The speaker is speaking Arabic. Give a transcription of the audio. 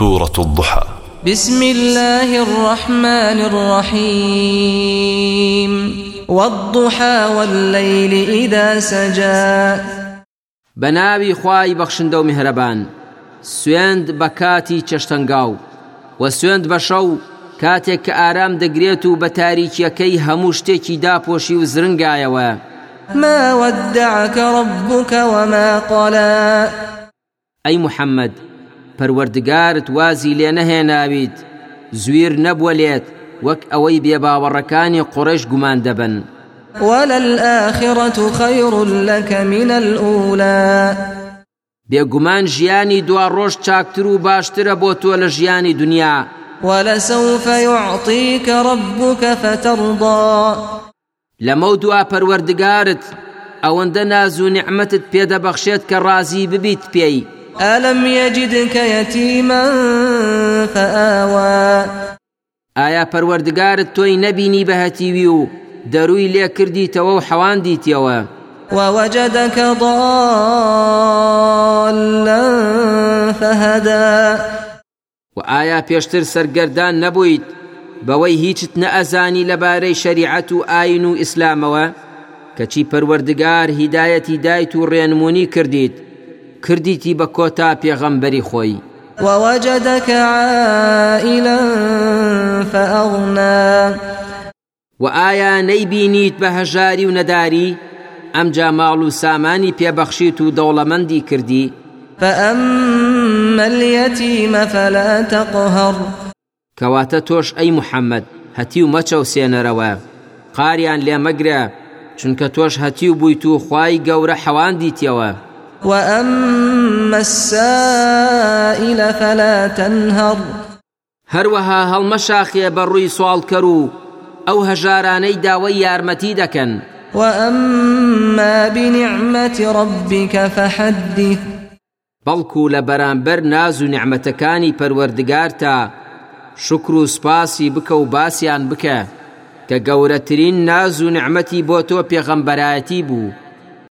سورة الضحى. بسم الله الرحمن الرحيم. والضحى والليل إذا سجى. بەناوی خوای بەخشندە و میهرەبان سوێند بە کاتی چەشتەنگاو و سوێند بە شەو کاتێک کە ئارام دەگرێت و بە تاریکیەکەی هەموو شتێکی داپۆشی و زرنگایەوە. ما ودعك ربك وما قلى. ئەی محەممەد پەروەردگارت وازی لێ نەهێناویت زویر نەبووە لێت وەک ئەوەی بێباوەڕەکانی قڕێش گومان دەبن. وللآخرة خير لك من الأولى. بێگومان ژیانی دوا ڕۆژ چاکتر و باشترە بۆ تۆ لە ژیانی دنیا. ولسوف يعطيك ربك فترضى. لەمە دوا پەروەردگارت ئەوەندە ناز و نعممەتت پێدەبەخشێت کە ڕازی ببیت پێی. ألم يجدك يتيما فآوى ئایا پەروەردگارت تۆی نەبینی بەهەتیوی و دەروی لێ کردیتەوە و حەواندیتەوە ووجدك ضالا فهدى. و ئایا پێشتر سەرگەردان نەبوویت بەوەی هیچت نەئەزانی لەبارەی شەریعەت و ئاین و ئیسلامەوە؟ کەچی پەروەردگار هیدایەتی دایت و ڕێنمونی کردیت؟ کردیتی بە کۆتا پێغەمبەری خۆی. ووجدك عائلا فأغنى. و ئایا نەیبینیت بە هەژاری و نەداری؟ ئەمجا ماڵ و سامانی پێبەخشیت و دەوڵەمەندی کردی. فأما اليتيم فلا تقهر. کەواتە تۆش ئەی محەممەد هەتی و مەچەوسێنەرەوە قاریان لێ مەگرە چونکە تۆش هەتی و بوویت و خوای گەورە حەواندیتەوە وأما السائل فلا تنهر. هەروەها هەڵمەشاخێ بە ڕووی سوالکەر و ئەو هەژارانەی داوای یارمەتی دەکەن. وأما بنعمة ربك فحدث. بەڵکو لە بەرامبەر ناز و نعمەتەکانی پەروەردگار تا شکر و سپاسی بکە و باسییان بکە کە گەورەترین ناز و نعمەتی بۆ تۆ پێغەمبەرایەتی بوو.